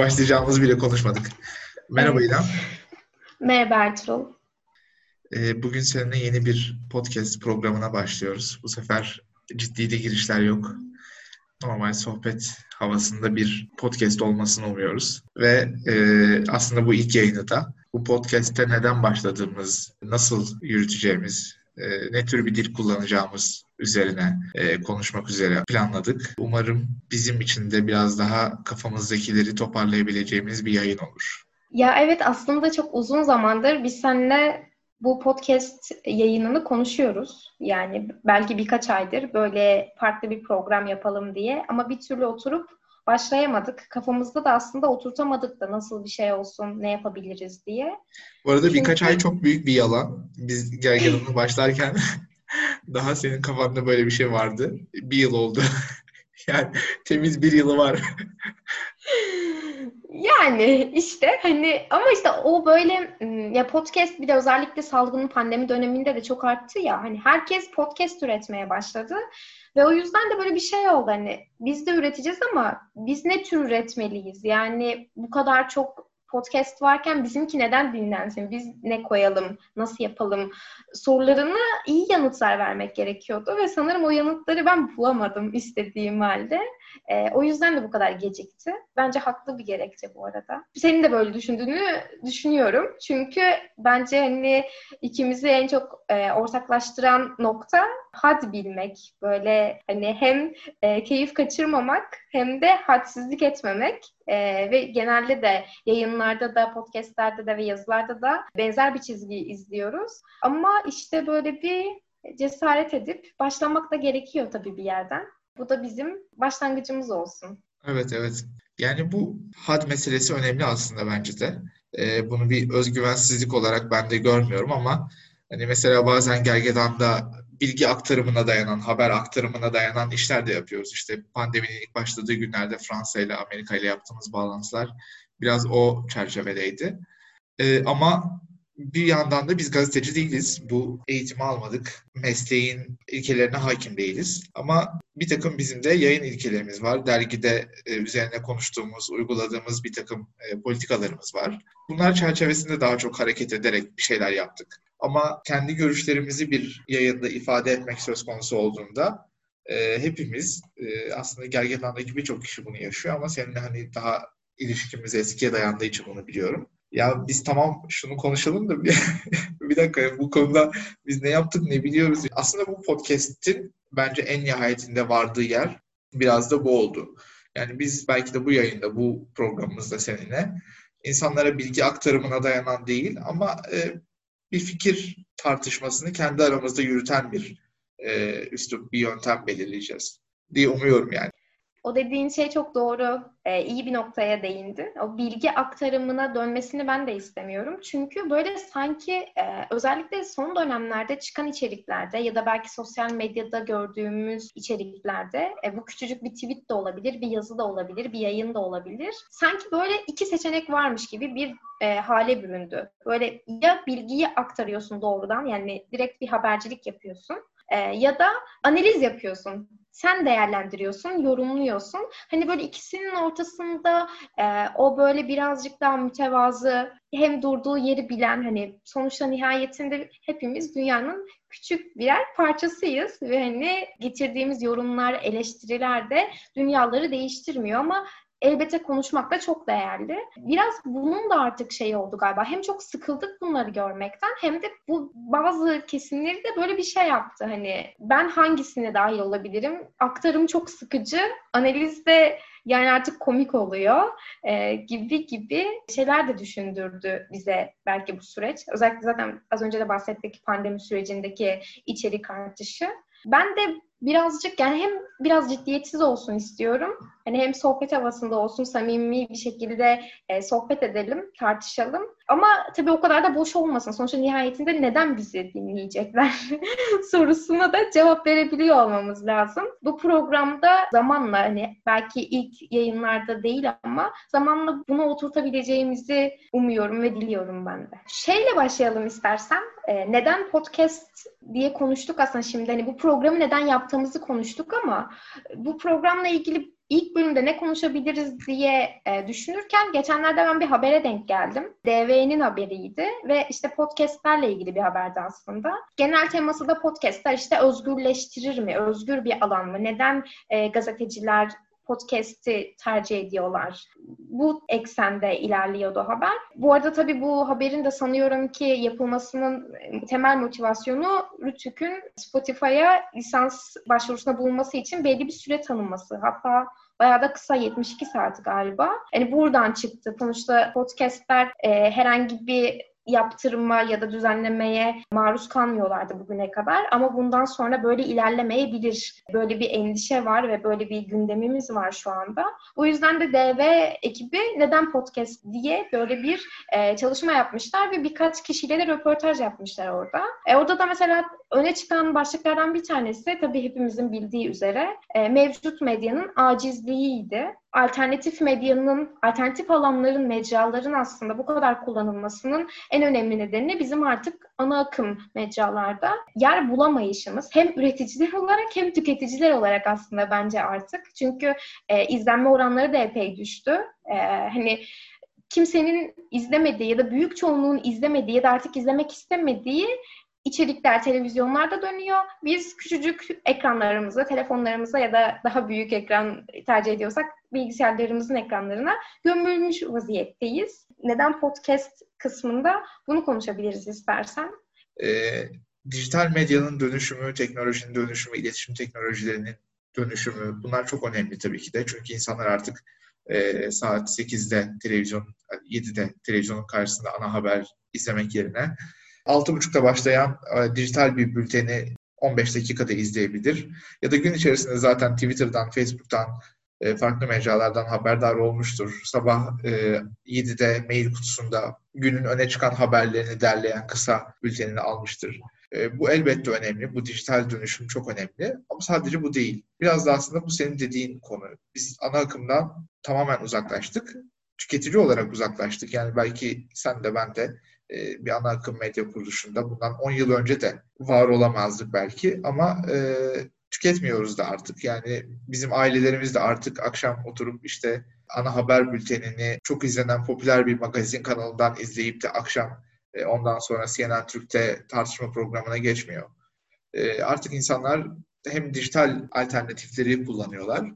başlayacağımızı bile konuşmadık. Merhaba. İrem. Merhaba Ertuğrul. Ee, Bugün seninle yeni bir podcast programına başlıyoruz. Bu sefer ciddi de girişler yok. Normal sohbet havasında bir podcast olmasını umuyoruz. Ve e, aslında bu ilk yayını da bu podcast'te neden başladığımız, nasıl yürüteceğimiz, e, ne tür bir dil kullanacağımız üzerine e, konuşmak üzere planladık. Umarım bizim için de biraz daha kafamızdakileri toparlayabileceğimiz bir yayın olur. Ya evet aslında çok uzun zamandır biz seninle bu podcast yayınını konuşuyoruz. Yani belki birkaç aydır böyle farklı bir program yapalım diye ama bir türlü oturup başlayamadık. Kafamızda da aslında oturtamadık da nasıl bir şey olsun, ne yapabiliriz diye. Bu arada birkaç Çünkü- ay çok büyük bir yalan. Biz gergedanına başlarken daha senin kafanda böyle bir şey vardı. Bir yıl oldu. Yani temiz bir yılı var. Yani işte hani ama işte o böyle ya podcast bir de özellikle salgının pandemi döneminde de çok arttı ya hani herkes podcast üretmeye başladı ve o yüzden de böyle bir şey oldu hani biz de üreteceğiz ama biz ne tür üretmeliyiz? Yani bu kadar çok podcast varken bizimki neden dinlensin? Biz ne koyalım? Nasıl yapalım? Sorularına iyi yanıtlar vermek gerekiyordu ve sanırım o yanıtları ben bulamadım istediğim halde. Ee, o yüzden de bu kadar gecikti. Bence haklı bir gerekçe bu arada. Senin de böyle düşündüğünü düşünüyorum. Çünkü bence hani ikimizi en çok e, ortaklaştıran nokta had bilmek. Böyle hani hem e, keyif kaçırmamak hem de hadsizlik etmemek. E, ve genelde de yayınlarda da, podcastlerde de ve yazılarda da benzer bir çizgiyi izliyoruz. Ama işte böyle bir cesaret edip başlamak da gerekiyor tabii bir yerden. Bu da bizim başlangıcımız olsun. Evet evet. Yani bu had meselesi önemli aslında bence de. Ee, bunu bir özgüvensizlik olarak ben de görmüyorum ama hani mesela bazen gergedanda bilgi aktarımına dayanan, haber aktarımına dayanan işler de yapıyoruz. İşte pandeminin ilk başladığı günlerde Fransa ile Amerika ile yaptığımız bağlantılar biraz o çerçevedeydi. Ee, ama bir yandan da biz gazeteci değiliz. Bu eğitimi almadık. Mesleğin ilkelerine hakim değiliz. Ama bir takım bizim de yayın ilkelerimiz var. Dergide e, üzerine konuştuğumuz, uyguladığımız bir takım e, politikalarımız var. Bunlar çerçevesinde daha çok hareket ederek bir şeyler yaptık. Ama kendi görüşlerimizi bir yayında ifade etmek söz konusu olduğunda e, hepimiz aslında Gergedan'daki birçok kişi bunu yaşıyor ama seninle hani daha ilişkimiz eskiye dayandığı için bunu biliyorum. Ya biz tamam şunu konuşalım da bir, bir dakika bu konuda biz ne yaptık ne biliyoruz. Aslında bu podcast'in bence en nihayetinde vardığı yer biraz da bu oldu. Yani biz belki de bu yayında, bu programımızda seninle insanlara bilgi aktarımına dayanan değil ama e, bir fikir tartışmasını kendi aramızda yürüten bir e, üslup, bir yöntem belirleyeceğiz diye umuyorum yani. O dediğin şey çok doğru. Ee, iyi bir noktaya değindi. O bilgi aktarımına dönmesini ben de istemiyorum. Çünkü böyle sanki e, özellikle son dönemlerde çıkan içeriklerde ya da belki sosyal medyada gördüğümüz içeriklerde e, bu küçücük bir tweet de olabilir, bir yazı da olabilir, bir yayın da olabilir. Sanki böyle iki seçenek varmış gibi bir e, hale büründü. Böyle ya bilgiyi aktarıyorsun doğrudan yani direkt bir habercilik yapıyorsun e, ya da analiz yapıyorsun sen değerlendiriyorsun, yorumluyorsun. Hani böyle ikisinin ortasında e, o böyle birazcık daha mütevazı, hem durduğu yeri bilen hani sonuçta nihayetinde hepimiz dünyanın küçük birer parçasıyız ve hani getirdiğimiz yorumlar, eleştiriler de dünyaları değiştirmiyor ama elbette konuşmak da çok değerli. Biraz bunun da artık şey oldu galiba. Hem çok sıkıldık bunları görmekten hem de bu bazı kesimleri de böyle bir şey yaptı. Hani ben hangisine dahil olabilirim? Aktarım çok sıkıcı. Analizde yani artık komik oluyor e, gibi gibi şeyler de düşündürdü bize belki bu süreç. Özellikle zaten az önce de bahsettik pandemi sürecindeki içerik artışı. Ben de birazcık yani hem biraz ciddiyetsiz olsun istiyorum. Hani hem sohbet havasında olsun, samimi bir şekilde e, sohbet edelim, tartışalım. Ama tabii o kadar da boş olmasın. Sonuçta nihayetinde neden bizi dinleyecekler sorusuna da cevap verebiliyor olmamız lazım. Bu programda zamanla hani belki ilk yayınlarda değil ama zamanla bunu oturtabileceğimizi umuyorum ve diliyorum ben de. Şeyle başlayalım istersen. E, neden podcast diye konuştuk aslında şimdi. Hani bu programı neden yaptığımızı konuştuk ama bu programla ilgili ilk bölümde ne konuşabiliriz diye e, düşünürken geçenlerde ben bir habere denk geldim. DV'nin haberiydi ve işte podcastlerle ilgili bir haberdi aslında. Genel teması da podcastler işte özgürleştirir mi? Özgür bir alan mı? Neden e, gazeteciler podcast'i tercih ediyorlar. Bu eksende ilerliyordu haber. Bu arada tabii bu haberin de sanıyorum ki yapılmasının temel motivasyonu Rütük'ün Spotify'a lisans başvurusuna bulunması için belli bir süre tanınması. Hatta bayağı da kısa 72 saat galiba. Yani buradan çıktı. Sonuçta podcastler e, herhangi bir yaptırıma ya da düzenlemeye maruz kalmıyorlardı bugüne kadar. Ama bundan sonra böyle ilerlemeyebilir. Böyle bir endişe var ve böyle bir gündemimiz var şu anda. Bu yüzden de DV ekibi neden podcast diye böyle bir e, çalışma yapmışlar ve birkaç kişiyle de röportaj yapmışlar orada. E, orada da mesela öne çıkan başlıklardan bir tanesi tabii hepimizin bildiği üzere e, mevcut medyanın acizliğiydi alternatif medyanın, alternatif alanların, mecraların aslında bu kadar kullanılmasının en önemli nedeni bizim artık ana akım mecralarda yer bulamayışımız. Hem üreticiler olarak hem tüketiciler olarak aslında bence artık. Çünkü e, izlenme oranları da epey düştü. E, hani kimsenin izlemediği ya da büyük çoğunluğun izlemediği ya da artık izlemek istemediği içerikler televizyonlarda dönüyor. Biz küçücük ekranlarımıza, telefonlarımıza ya da daha büyük ekran tercih ediyorsak bilgisayarlarımızın ekranlarına gömülmüş vaziyetteyiz. Neden podcast kısmında bunu konuşabiliriz istersen? Ee, dijital medyanın dönüşümü, teknolojinin dönüşümü, iletişim teknolojilerinin dönüşümü bunlar çok önemli tabii ki de. Çünkü insanlar artık e, saat 8'de televizyon, 7'de televizyonun karşısında ana haber izlemek yerine 6.30'da başlayan e, dijital bir bülteni 15 dakikada izleyebilir. Ya da gün içerisinde zaten Twitter'dan, Facebook'tan, e, farklı mecralardan haberdar olmuştur. Sabah e, 7'de mail kutusunda günün öne çıkan haberlerini derleyen kısa bültenini almıştır. E, bu elbette önemli. Bu dijital dönüşüm çok önemli. Ama sadece bu değil. Biraz da aslında bu senin dediğin konu. Biz ana akımdan tamamen uzaklaştık. Tüketici olarak uzaklaştık. Yani belki sen de ben de bir ana akım medya kuruluşunda bundan 10 yıl önce de var olamazdık belki ama e, tüketmiyoruz da artık. Yani bizim ailelerimiz de artık akşam oturup işte ana haber bültenini çok izlenen popüler bir magazin kanalından izleyip de akşam e, ondan sonra CNN Türk'te tartışma programına geçmiyor. E, artık insanlar hem dijital alternatifleri kullanıyorlar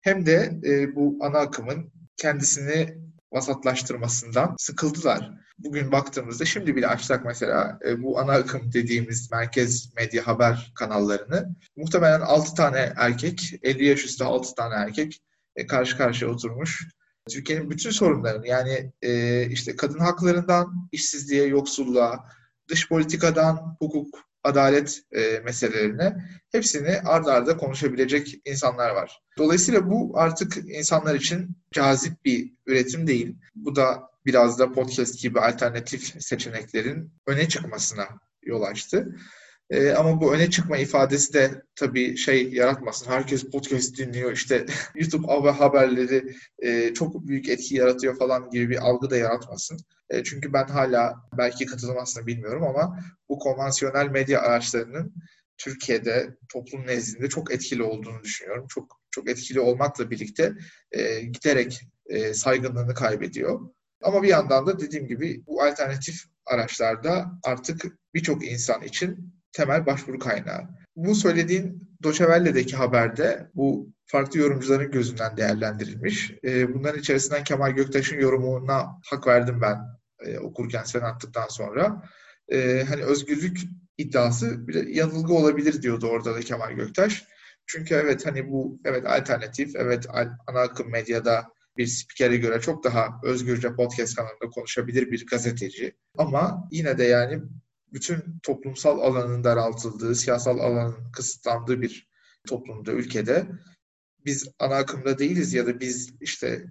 hem de e, bu ana akımın kendisini vasatlaştırmasından sıkıldılar. Bugün baktığımızda şimdi bile açsak mesela e, bu ana akım dediğimiz merkez medya haber kanallarını muhtemelen 6 tane erkek, 50 yaş üstü 6 tane erkek e, karşı karşıya oturmuş. Türkiye'nin bütün sorunlarını yani e, işte kadın haklarından işsizliğe, yoksulluğa, dış politikadan hukuk, adalet e, meselelerine hepsini ard arda konuşabilecek insanlar var. Dolayısıyla bu artık insanlar için cazip bir üretim değil. Bu da biraz da podcast gibi alternatif seçeneklerin öne çıkmasına yol açtı. Ee, ama bu öne çıkma ifadesi de tabii şey yaratmasın. Herkes podcast dinliyor işte YouTube haberleri e, çok büyük etki yaratıyor falan gibi bir algı da yaratmasın. E, çünkü ben hala belki katılmazsın bilmiyorum ama bu konvansiyonel medya araçlarının Türkiye'de toplum nezdinde çok etkili olduğunu düşünüyorum. Çok çok etkili olmakla birlikte e, giderek e, saygınlığını kaybediyor. Ama bir yandan da dediğim gibi bu alternatif araçlarda artık birçok insan için temel başvuru kaynağı. Bu söylediğin Doçevelle'deki haberde bu farklı yorumcuların gözünden değerlendirilmiş. E, bunların içerisinden Kemal Göktaş'ın yorumuna hak verdim ben e, okurken sen attıktan sonra. E, hani özgürlük iddiası bir yanılgı olabilir diyordu orada da Kemal Göktaş. Çünkü evet hani bu evet alternatif, evet ana akım medyada bir spikere göre çok daha özgürce podcast kanalında konuşabilir bir gazeteci. Ama yine de yani bütün toplumsal alanın daraltıldığı, siyasal alanın kısıtlandığı bir toplumda, ülkede biz ana akımda değiliz ya da biz işte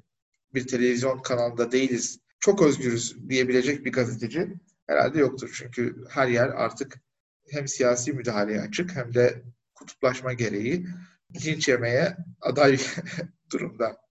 bir televizyon kanalında değiliz, çok özgürüz diyebilecek bir gazeteci herhalde yoktur. Çünkü her yer artık hem siyasi müdahaleye açık hem de kutuplaşma gereği linç yemeye aday durumda.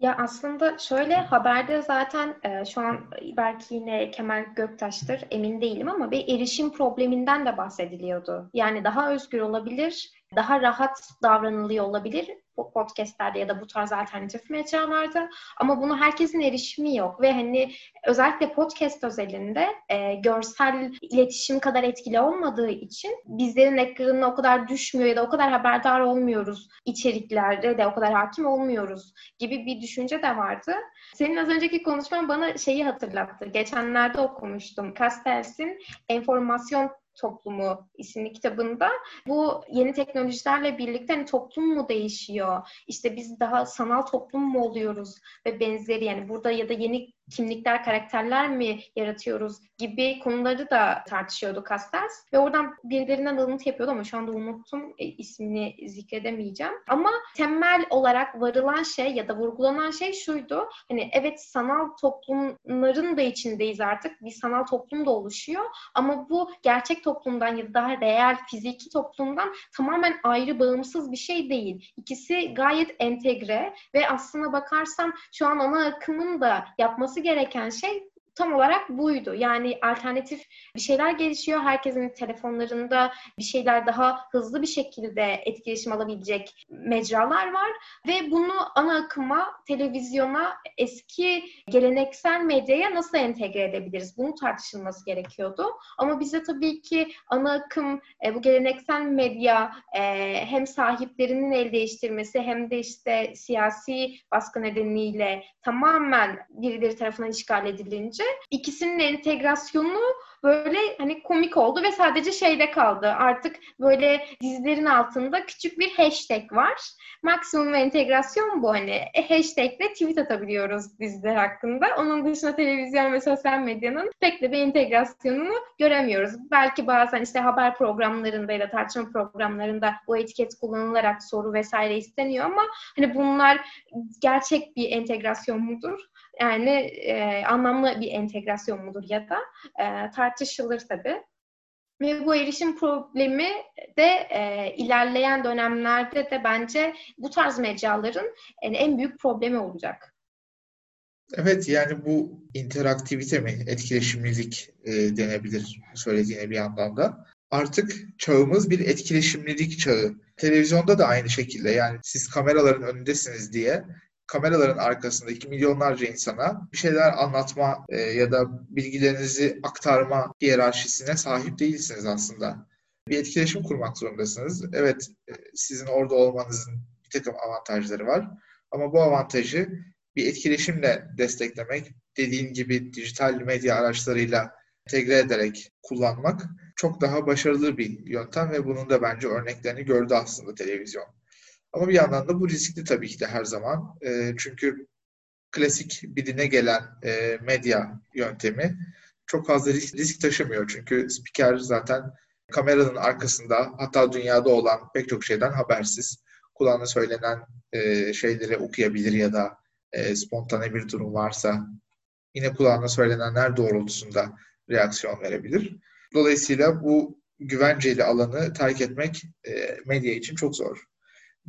Ya aslında şöyle haberde zaten e, şu an belki yine Kemal Göktaş'tır emin değilim ama bir erişim probleminden de bahsediliyordu. Yani daha özgür olabilir, daha rahat davranılıyor olabilir podcastlerde ya da bu tarz alternatif mecralarda ama buna herkesin erişimi yok ve hani özellikle podcast özelinde e, görsel iletişim kadar etkili olmadığı için bizlerin ekranına o kadar düşmüyor ya da o kadar haberdar olmuyoruz içeriklerde de o kadar hakim olmuyoruz gibi bir düşünce de vardı. Senin az önceki konuşman bana şeyi hatırlattı. Geçenlerde okumuştum. Castells'in enformasyon Toplumu isimli kitabında bu yeni teknolojilerle birlikte hani toplum mu değişiyor? İşte biz daha sanal toplum mu oluyoruz ve benzeri yani burada ya da yeni kimlikler, karakterler mi yaratıyoruz gibi konuları da tartışıyordu Castells. Ve oradan birilerinden alıntı yapıyordu ama şu anda unuttum e, ismini zikredemeyeceğim. Ama temel olarak varılan şey ya da vurgulanan şey şuydu. Hani evet sanal toplumların da içindeyiz artık. Bir sanal toplum da oluşuyor. Ama bu gerçek toplumdan ya da daha reel fiziki toplumdan tamamen ayrı bağımsız bir şey değil. İkisi gayet entegre ve aslına bakarsan şu an ana akımın da yapması gereken şey tam olarak buydu. Yani alternatif bir şeyler gelişiyor. Herkesin telefonlarında bir şeyler daha hızlı bir şekilde etkileşim alabilecek mecralar var ve bunu ana akıma, televizyona, eski geleneksel medyaya nasıl entegre edebiliriz? Bunu tartışılması gerekiyordu. Ama bize tabii ki ana akım e, bu geleneksel medya e, hem sahiplerinin el değiştirmesi hem de işte siyasi baskı nedeniyle tamamen birileri tarafından işgal edilince ikisinin entegrasyonu böyle hani komik oldu ve sadece şeyde kaldı. Artık böyle dizilerin altında küçük bir hashtag var. Maksimum entegrasyon bu hani. E, hashtagle tweet atabiliyoruz diziler hakkında. Onun dışında televizyon ve sosyal medyanın pek de bir entegrasyonunu göremiyoruz. Belki bazen işte haber programlarında ya da tartışma programlarında bu etiket kullanılarak soru vesaire isteniyor ama hani bunlar gerçek bir entegrasyon mudur? Yani e, anlamlı bir entegrasyon mudur ya da e, tartışılır tabii. Ve bu erişim problemi de e, ilerleyen dönemlerde de bence bu tarz mecraların yani en büyük problemi olacak. Evet yani bu interaktivite mi, etkileşimlilik e, denebilir söylediğine bir yandan da. Artık çağımız bir etkileşimlilik çağı. Televizyonda da aynı şekilde yani siz kameraların önündesiniz diye kameraların arkasındaki milyonlarca insana bir şeyler anlatma e, ya da bilgilerinizi aktarma hiyerarşisine sahip değilsiniz aslında. Bir etkileşim kurmak zorundasınız. Evet, e, sizin orada olmanızın bir takım avantajları var. Ama bu avantajı bir etkileşimle desteklemek, dediğim gibi dijital medya araçlarıyla entegre ederek kullanmak çok daha başarılı bir yöntem ve bunun da bence örneklerini gördü aslında televizyon. Ama bir yandan da bu riskli tabii ki de her zaman. E, çünkü klasik biline gelen e, medya yöntemi çok fazla risk, risk taşımıyor. Çünkü spiker zaten kameranın arkasında hatta dünyada olan pek çok şeyden habersiz. Kulağına söylenen e, şeyleri okuyabilir ya da e, spontane bir durum varsa yine kulağına söylenenler doğrultusunda reaksiyon verebilir. Dolayısıyla bu güvenceli alanı terk etmek e, medya için çok zor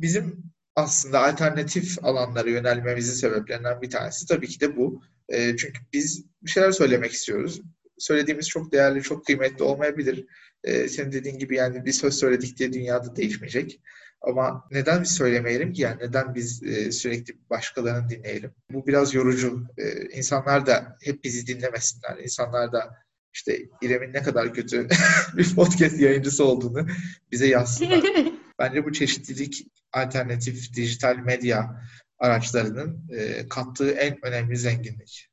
bizim aslında alternatif alanlara yönelmemizin sebeplerinden bir tanesi tabii ki de bu. E, çünkü biz bir şeyler söylemek istiyoruz. Söylediğimiz çok değerli, çok kıymetli olmayabilir. E, senin dediğin gibi yani bir söz söyledik diye dünyada değişmeyecek. Ama neden biz söylemeyelim ki? Yani neden biz e, sürekli başkalarını dinleyelim? Bu biraz yorucu. E, insanlar da hep bizi dinlemesinler. İnsanlar da işte İrem'in ne kadar kötü bir podcast yayıncısı olduğunu bize yazsınlar. Bence bu çeşitlilik alternatif dijital medya araçlarının e, kattığı en önemli zenginlik.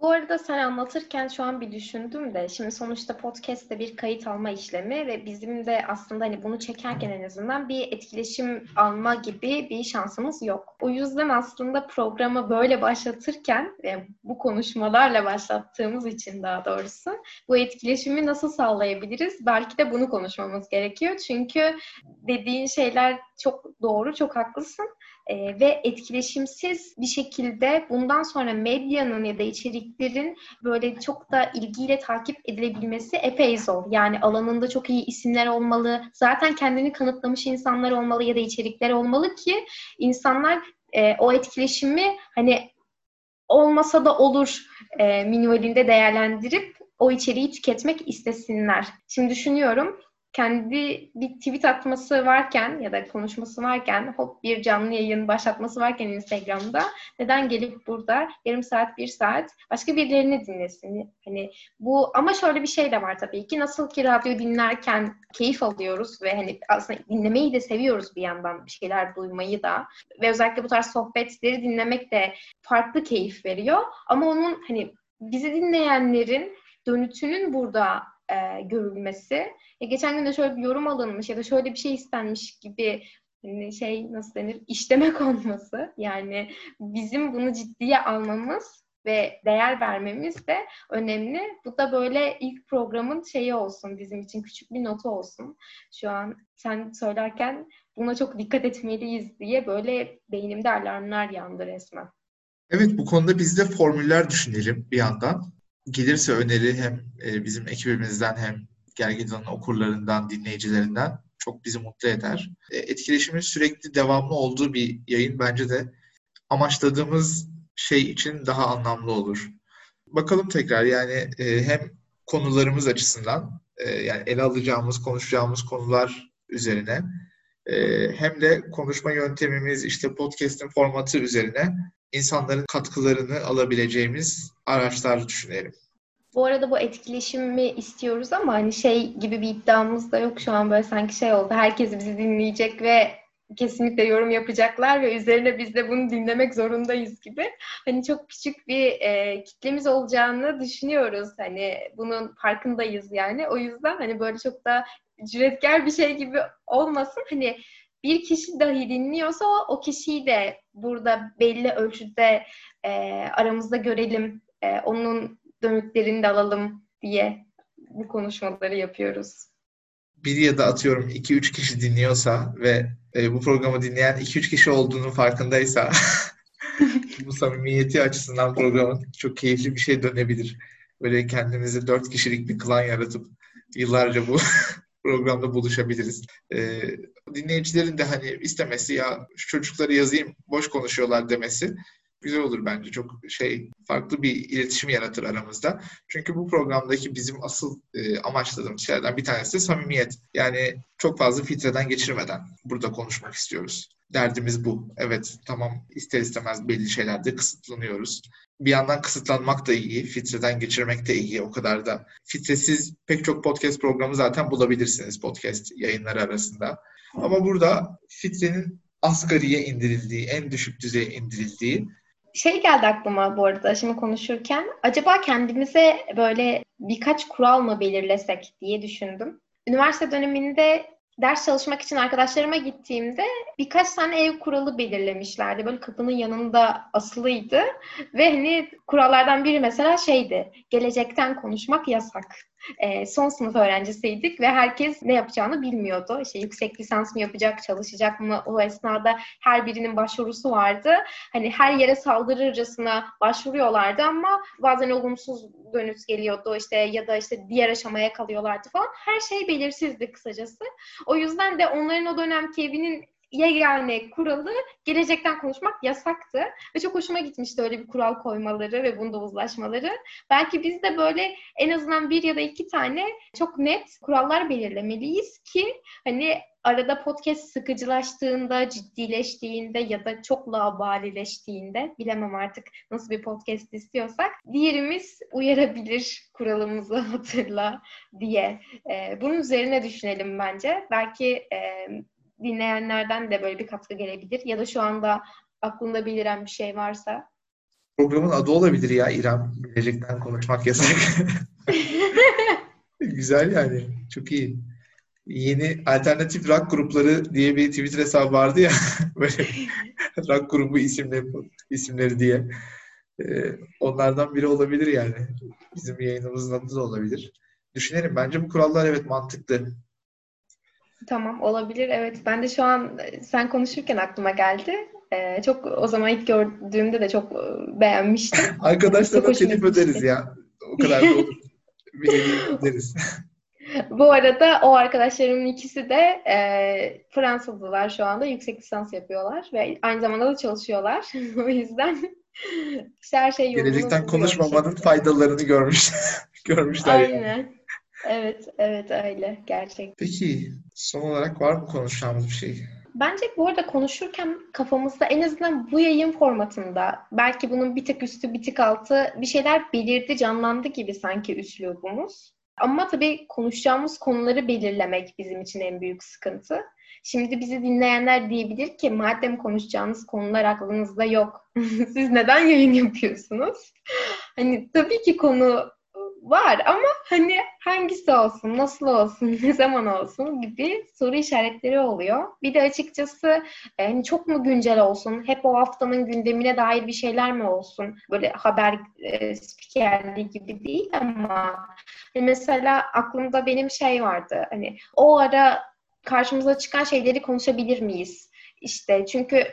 Bu arada sen anlatırken şu an bir düşündüm de şimdi sonuçta podcast'te bir kayıt alma işlemi ve bizim de aslında hani bunu çekerken en azından bir etkileşim alma gibi bir şansımız yok. O yüzden aslında programı böyle başlatırken ve bu konuşmalarla başlattığımız için daha doğrusu bu etkileşimi nasıl sağlayabiliriz? Belki de bunu konuşmamız gerekiyor. Çünkü dediğin şeyler çok doğru, çok haklısın e, ve etkileşimsiz bir şekilde bundan sonra medyanın ya da içeriklerin böyle çok da ilgiyle takip edilebilmesi epey zor. Yani alanında çok iyi isimler olmalı, zaten kendini kanıtlamış insanlar olmalı ya da içerikler olmalı ki insanlar e, o etkileşimi hani olmasa da olur e, minvalinde değerlendirip o içeriği tüketmek istesinler. Şimdi düşünüyorum kendi bir tweet atması varken ya da konuşması varken hop bir canlı yayın başlatması varken Instagram'da neden gelip burada yarım saat bir saat başka birilerini dinlesin? Hani bu ama şöyle bir şey de var tabii ki. Nasıl ki radyo dinlerken keyif alıyoruz ve hani aslında dinlemeyi de seviyoruz bir yandan bir şeyler duymayı da. Ve özellikle bu tarz sohbetleri dinlemek de farklı keyif veriyor. Ama onun hani bizi dinleyenlerin dönütünün burada e, görülmesi. E, geçen gün de şöyle bir yorum alınmış ya da şöyle bir şey istenmiş gibi hani şey nasıl denir işlemek olması yani bizim bunu ciddiye almamız ve değer vermemiz de önemli. Bu da böyle ilk programın şeyi olsun bizim için küçük bir notu olsun. Şu an sen söylerken buna çok dikkat etmeliyiz diye böyle beynimde alarmlar yandı resmen. Evet bu konuda biz de formüller düşünelim bir yandan. Gelirse öneri hem e, bizim ekibimizden hem Gergedan'ın okurlarından, dinleyicilerinden çok bizi mutlu eder. E, etkileşimin sürekli devamlı olduğu bir yayın bence de amaçladığımız şey için daha anlamlı olur. Bakalım tekrar yani e, hem konularımız açısından yani ele alacağımız, konuşacağımız konular üzerine hem de konuşma yöntemimiz, işte podcast'in formatı üzerine insanların katkılarını alabileceğimiz araçlar düşünelim. Bu arada bu etkileşimi istiyoruz ama hani şey gibi bir iddiamız da yok şu an böyle sanki şey oldu. Herkes bizi dinleyecek ve kesinlikle yorum yapacaklar ve üzerine biz de bunu dinlemek zorundayız gibi. Hani çok küçük bir e, kitlemiz olacağını düşünüyoruz. Hani bunun farkındayız yani. O yüzden hani böyle çok da cüretkar bir şey gibi olmasın. Hani bir kişi dahi dinliyorsa o, o kişiyi de burada belli ölçüde e, aramızda görelim. E, onun dönüklerini de alalım diye bu konuşmaları yapıyoruz. Bir ya da atıyorum 2-3 kişi dinliyorsa ve e, bu programı dinleyen 2-3 kişi olduğunun farkındaysa bu samimiyeti açısından programın çok keyifli bir şey dönebilir. Böyle kendimizi 4 kişilik bir klan yaratıp yıllarca bu programda buluşabiliriz. E, dinleyicilerin de hani istemesi ya şu çocukları yazayım boş konuşuyorlar demesi güzel olur bence. Çok şey farklı bir iletişim yaratır aramızda. Çünkü bu programdaki bizim asıl e, amaçladığımız şeylerden bir tanesi de samimiyet. Yani çok fazla filtreden geçirmeden burada konuşmak istiyoruz. Derdimiz bu. Evet tamam ister istemez belli şeylerde kısıtlanıyoruz. Bir yandan kısıtlanmak da iyi, filtreden geçirmek de iyi. O kadar da filtresiz pek çok podcast programı zaten bulabilirsiniz podcast yayınları arasında. Ama burada filtrenin asgariye indirildiği, en düşük düzeye indirildiği şey geldi aklıma bu arada şimdi konuşurken. Acaba kendimize böyle birkaç kural mı belirlesek diye düşündüm. Üniversite döneminde ders çalışmak için arkadaşlarıma gittiğimde birkaç tane ev kuralı belirlemişlerdi. Böyle kapının yanında asılıydı. Ve hani kurallardan biri mesela şeydi. Gelecekten konuşmak yasak e, son sınıf öğrencisiydik ve herkes ne yapacağını bilmiyordu. İşte yüksek lisans mı yapacak, çalışacak mı? O esnada her birinin başvurusu vardı. Hani her yere saldırırcasına başvuruyorlardı ama bazen olumsuz dönüş geliyordu işte ya da işte diğer aşamaya kalıyorlardı falan. Her şey belirsizdi kısacası. O yüzden de onların o dönemki evinin yegane kuralı gelecekten konuşmak yasaktı. Ve çok hoşuma gitmişti öyle bir kural koymaları ve bunda uzlaşmaları. Belki biz de böyle en azından bir ya da iki tane çok net kurallar belirlemeliyiz ki hani arada podcast sıkıcılaştığında, ciddileştiğinde ya da çok labalileştiğinde bilemem artık nasıl bir podcast istiyorsak diğerimiz uyarabilir kuralımızı hatırla diye. Ee, bunun üzerine düşünelim bence. Belki e, dinleyenlerden de böyle bir katkı gelebilir ya da şu anda aklında beliren bir şey varsa. Programın adı olabilir ya İrem. Gelecekten konuşmak yasak. Güzel yani. Çok iyi. Yeni alternatif rock grupları diye bir Twitter hesabı vardı ya. böyle rock grubu isimleri, isimleri diye. Ee, onlardan biri olabilir yani. Bizim yayınımızın adı da olabilir. Düşünelim. Bence bu kurallar evet mantıklı. Tamam olabilir evet. Ben de şu an e, sen konuşurken aklıma geldi. Ee, çok o zaman ilk gördüğümde de çok e, beğenmiştim. Arkadaşlara telif öderiz ya. O kadar da olur. Öderiz. Bu arada o arkadaşlarımın ikisi de e, Fransızlılar şu anda yüksek lisans yapıyorlar ve aynı zamanda da çalışıyorlar. o yüzden işte her şey. Gelecekten konuşmamanın faydalarını görmüş görmüşler. Aynen. Yani. Evet, evet öyle gerçek. Peki son olarak var mı konuşacağımız bir şey? Bence bu arada konuşurken kafamızda en azından bu yayın formatında belki bunun bir tık üstü bir tık altı bir şeyler belirdi, canlandı gibi sanki üslubumuz. Ama tabii konuşacağımız konuları belirlemek bizim için en büyük sıkıntı. Şimdi bizi dinleyenler diyebilir ki madem konuşacağınız konular aklınızda yok. Siz neden yayın yapıyorsunuz? Hani tabii ki konu var ama hani hangisi olsun, nasıl olsun, ne zaman olsun gibi soru işaretleri oluyor. Bir de açıkçası hani çok mu güncel olsun, hep o haftanın gündemine dair bir şeyler mi olsun? Böyle haber e, spikerliği gibi değil ama hani mesela aklımda benim şey vardı. Hani o ara karşımıza çıkan şeyleri konuşabilir miyiz? İşte çünkü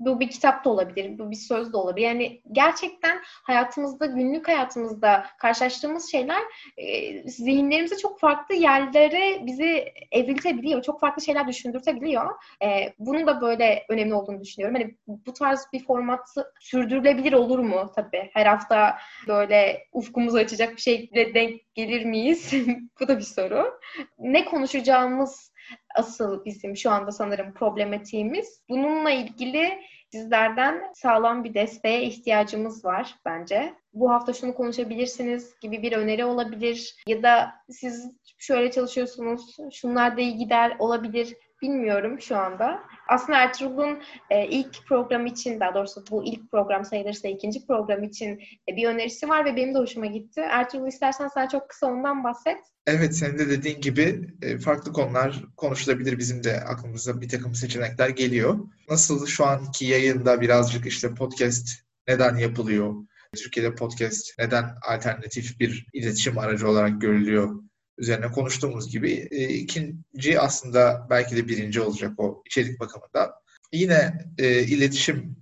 bu bir kitap da olabilir, bu bir söz de olabilir. Yani gerçekten hayatımızda, günlük hayatımızda karşılaştığımız şeyler e, zihinlerimizi çok farklı yerlere bizi evriltebiliyor. Çok farklı şeyler düşündürtebiliyor. E, bunun da böyle önemli olduğunu düşünüyorum. Hani bu tarz bir formatı sürdürülebilir olur mu tabii? Her hafta böyle ufkumuzu açacak bir şeyle denk gelir miyiz? bu da bir soru. Ne konuşacağımız asıl bizim şu anda sanırım problematiğimiz. Bununla ilgili sizlerden sağlam bir desteğe ihtiyacımız var bence. Bu hafta şunu konuşabilirsiniz gibi bir öneri olabilir ya da siz şöyle çalışıyorsunuz, şunlar da iyi gider olabilir bilmiyorum şu anda. Aslında Ertuğrul'un e, ilk program için, daha doğrusu bu ilk program sayılırsa ikinci program için e, bir önerisi var ve benim de hoşuma gitti. Ertuğrul istersen sen çok kısa ondan bahset. Evet, senin de dediğin gibi e, farklı konular konuşulabilir. Bizim de aklımıza bir takım seçenekler geliyor. Nasıl şu anki yayında birazcık işte podcast neden yapılıyor? Türkiye'de podcast neden alternatif bir iletişim aracı olarak görülüyor? Üzerine konuştuğumuz gibi e, ikinci aslında belki de birinci olacak o içerik bakımından. Yine e, iletişim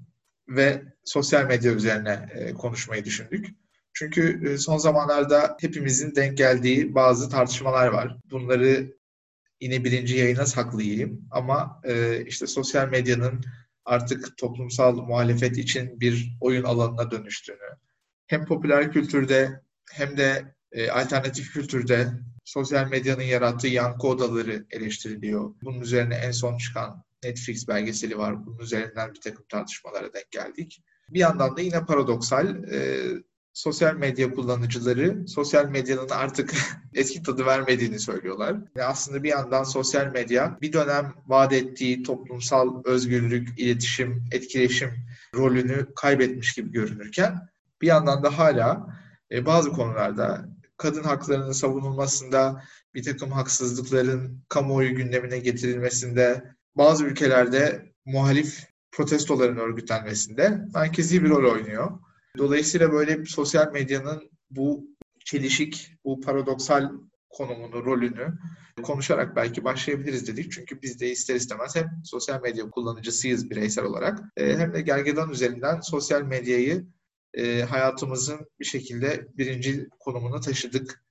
ve sosyal medya üzerine e, konuşmayı düşündük. Çünkü e, son zamanlarda hepimizin denk geldiği bazı tartışmalar var. Bunları yine birinci yayına saklayayım ama e, işte sosyal medyanın artık toplumsal muhalefet için bir oyun alanına dönüştüğünü, hem popüler kültürde hem de e, alternatif kültürde sosyal medyanın yarattığı yankı odaları eleştiriliyor. Bunun üzerine en son çıkan Netflix belgeseli var. Bunun üzerinden bir takım tartışmalara denk geldik. Bir yandan da yine paradoksal e, sosyal medya kullanıcıları sosyal medyanın artık eski tadı vermediğini söylüyorlar. Ve aslında bir yandan sosyal medya bir dönem vaat ettiği toplumsal özgürlük, iletişim, etkileşim rolünü kaybetmiş gibi görünürken bir yandan da hala e, bazı konularda kadın haklarının savunulmasında, bir takım haksızlıkların kamuoyu gündemine getirilmesinde, bazı ülkelerde muhalif protestoların örgütlenmesinde merkezi bir rol oynuyor. Dolayısıyla böyle sosyal medyanın bu çelişik, bu paradoksal konumunu, rolünü konuşarak belki başlayabiliriz dedik. Çünkü biz de ister istemez hem sosyal medya kullanıcısıyız bireysel olarak e, hem de gergedan üzerinden sosyal medyayı e, hayatımızın bir şekilde birinci konumunu taşıdık.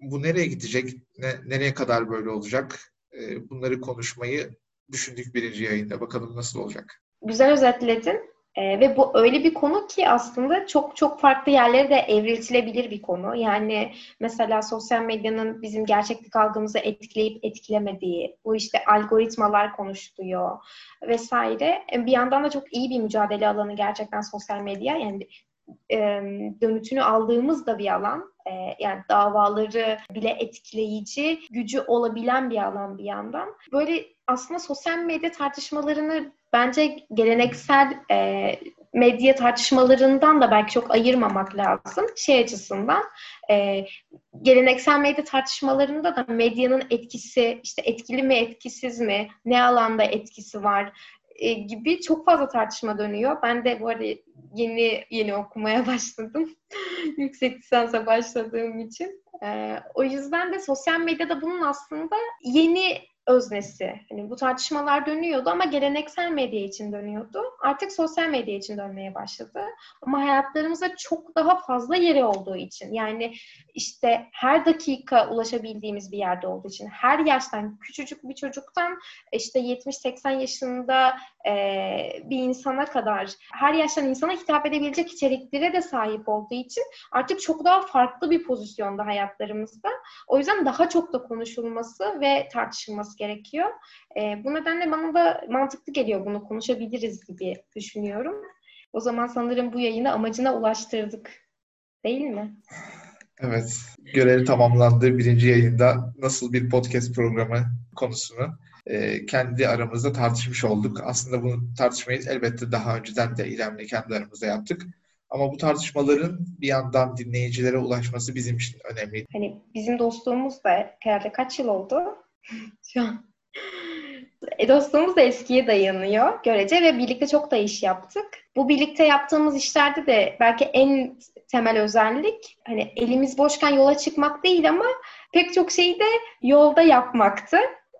Bu nereye gidecek, ne, nereye kadar böyle olacak? E, bunları konuşmayı düşündük birinci yayında. Bakalım nasıl olacak? Güzel özetledin. Ee, ve bu öyle bir konu ki aslında çok çok farklı yerlere de evriltilebilir bir konu. Yani mesela sosyal medyanın bizim gerçeklik algımızı etkileyip etkilemediği, bu işte algoritmalar konuştuğu vesaire. Bir yandan da çok iyi bir mücadele alanı gerçekten sosyal medya. Yani dönütünü aldığımız da bir alan. E, yani davaları bile etkileyici gücü olabilen bir alan bir yandan. Böyle aslında sosyal medya tartışmalarını bence geleneksel e, medya tartışmalarından da belki çok ayırmamak lazım. Şey açısından e, geleneksel medya tartışmalarında da medyanın etkisi işte etkili mi etkisiz mi ne alanda etkisi var e, gibi çok fazla tartışma dönüyor. Ben de bu arada yeni yeni okumaya başladım. Yüksek lisansa başladığım için. E, o yüzden de sosyal medyada bunun aslında yeni öznesi. Hani bu tartışmalar dönüyordu ama geleneksel medya için dönüyordu. artık sosyal medya için dönmeye başladı. Ama hayatlarımızda çok daha fazla yeri olduğu için yani işte her dakika ulaşabildiğimiz bir yerde olduğu için her yaştan küçücük bir çocuktan işte 70-80 yaşında e, bir insana kadar her yaştan insana hitap edebilecek içeriklere de sahip olduğu için artık çok daha farklı bir pozisyonda hayatlarımızda. O yüzden daha çok da konuşulması ve tartışılması gerekiyor. E, bu nedenle bana da mantıklı geliyor bunu konuşabiliriz gibi düşünüyorum. O zaman sanırım bu yayını amacına ulaştırdık. Değil mi? Evet, görevi tamamlandı. Birinci yayında nasıl bir podcast programı konusunu e, kendi aramızda tartışmış olduk. Aslında bunu tartışmayı elbette daha önceden de İrem'le kendi aramızda yaptık. Ama bu tartışmaların bir yandan dinleyicilere ulaşması bizim için önemli. Hani bizim dostluğumuz da herhalde kaç yıl oldu? Şu an. E, dostluğumuz da eskiye dayanıyor görece ve birlikte çok da iş yaptık. Bu birlikte yaptığımız işlerde de belki en temel özellik hani elimiz boşken yola çıkmak değil ama pek çok şeyi de yolda yapmaktı.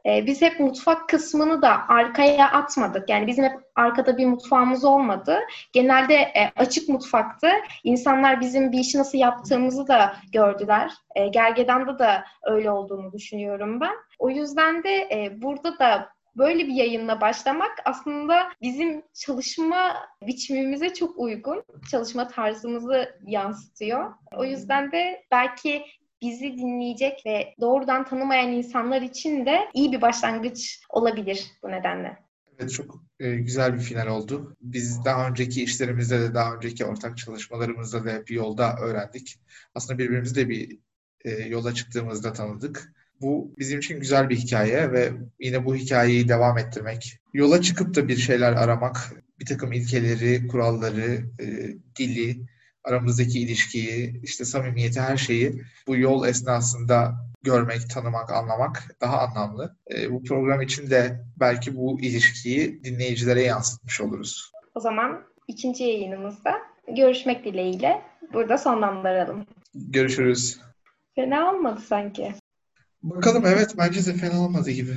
Ee, biz hep mutfak kısmını da arkaya atmadık. Yani bizim hep arkada bir mutfağımız olmadı. Genelde e, açık mutfaktı. İnsanlar bizim bir işi nasıl yaptığımızı da gördüler. E, Gergedan'da da öyle olduğunu düşünüyorum ben. O yüzden de e, burada da böyle bir yayınla başlamak aslında bizim çalışma biçimimize çok uygun. Çalışma tarzımızı yansıtıyor. O yüzden de belki bizi dinleyecek ve doğrudan tanımayan insanlar için de iyi bir başlangıç olabilir bu nedenle. Evet çok e, güzel bir final oldu. Biz daha önceki işlerimizde de daha önceki ortak çalışmalarımızda da bir yolda öğrendik. Aslında birbirimizi de bir e, yola çıktığımızda tanıdık. Bu bizim için güzel bir hikaye ve yine bu hikayeyi devam ettirmek, yola çıkıp da bir şeyler aramak, bir takım ilkeleri, kuralları, e, dili, aramızdaki ilişkiyi, işte samimiyeti, her şeyi bu yol esnasında görmek, tanımak, anlamak daha anlamlı. E, bu program için de belki bu ilişkiyi dinleyicilere yansıtmış oluruz. O zaman ikinci yayınımızda görüşmek dileğiyle burada sonlandıralım. Görüşürüz. Fena olmadı sanki. Bakalım evet bence de fena olmadı gibi.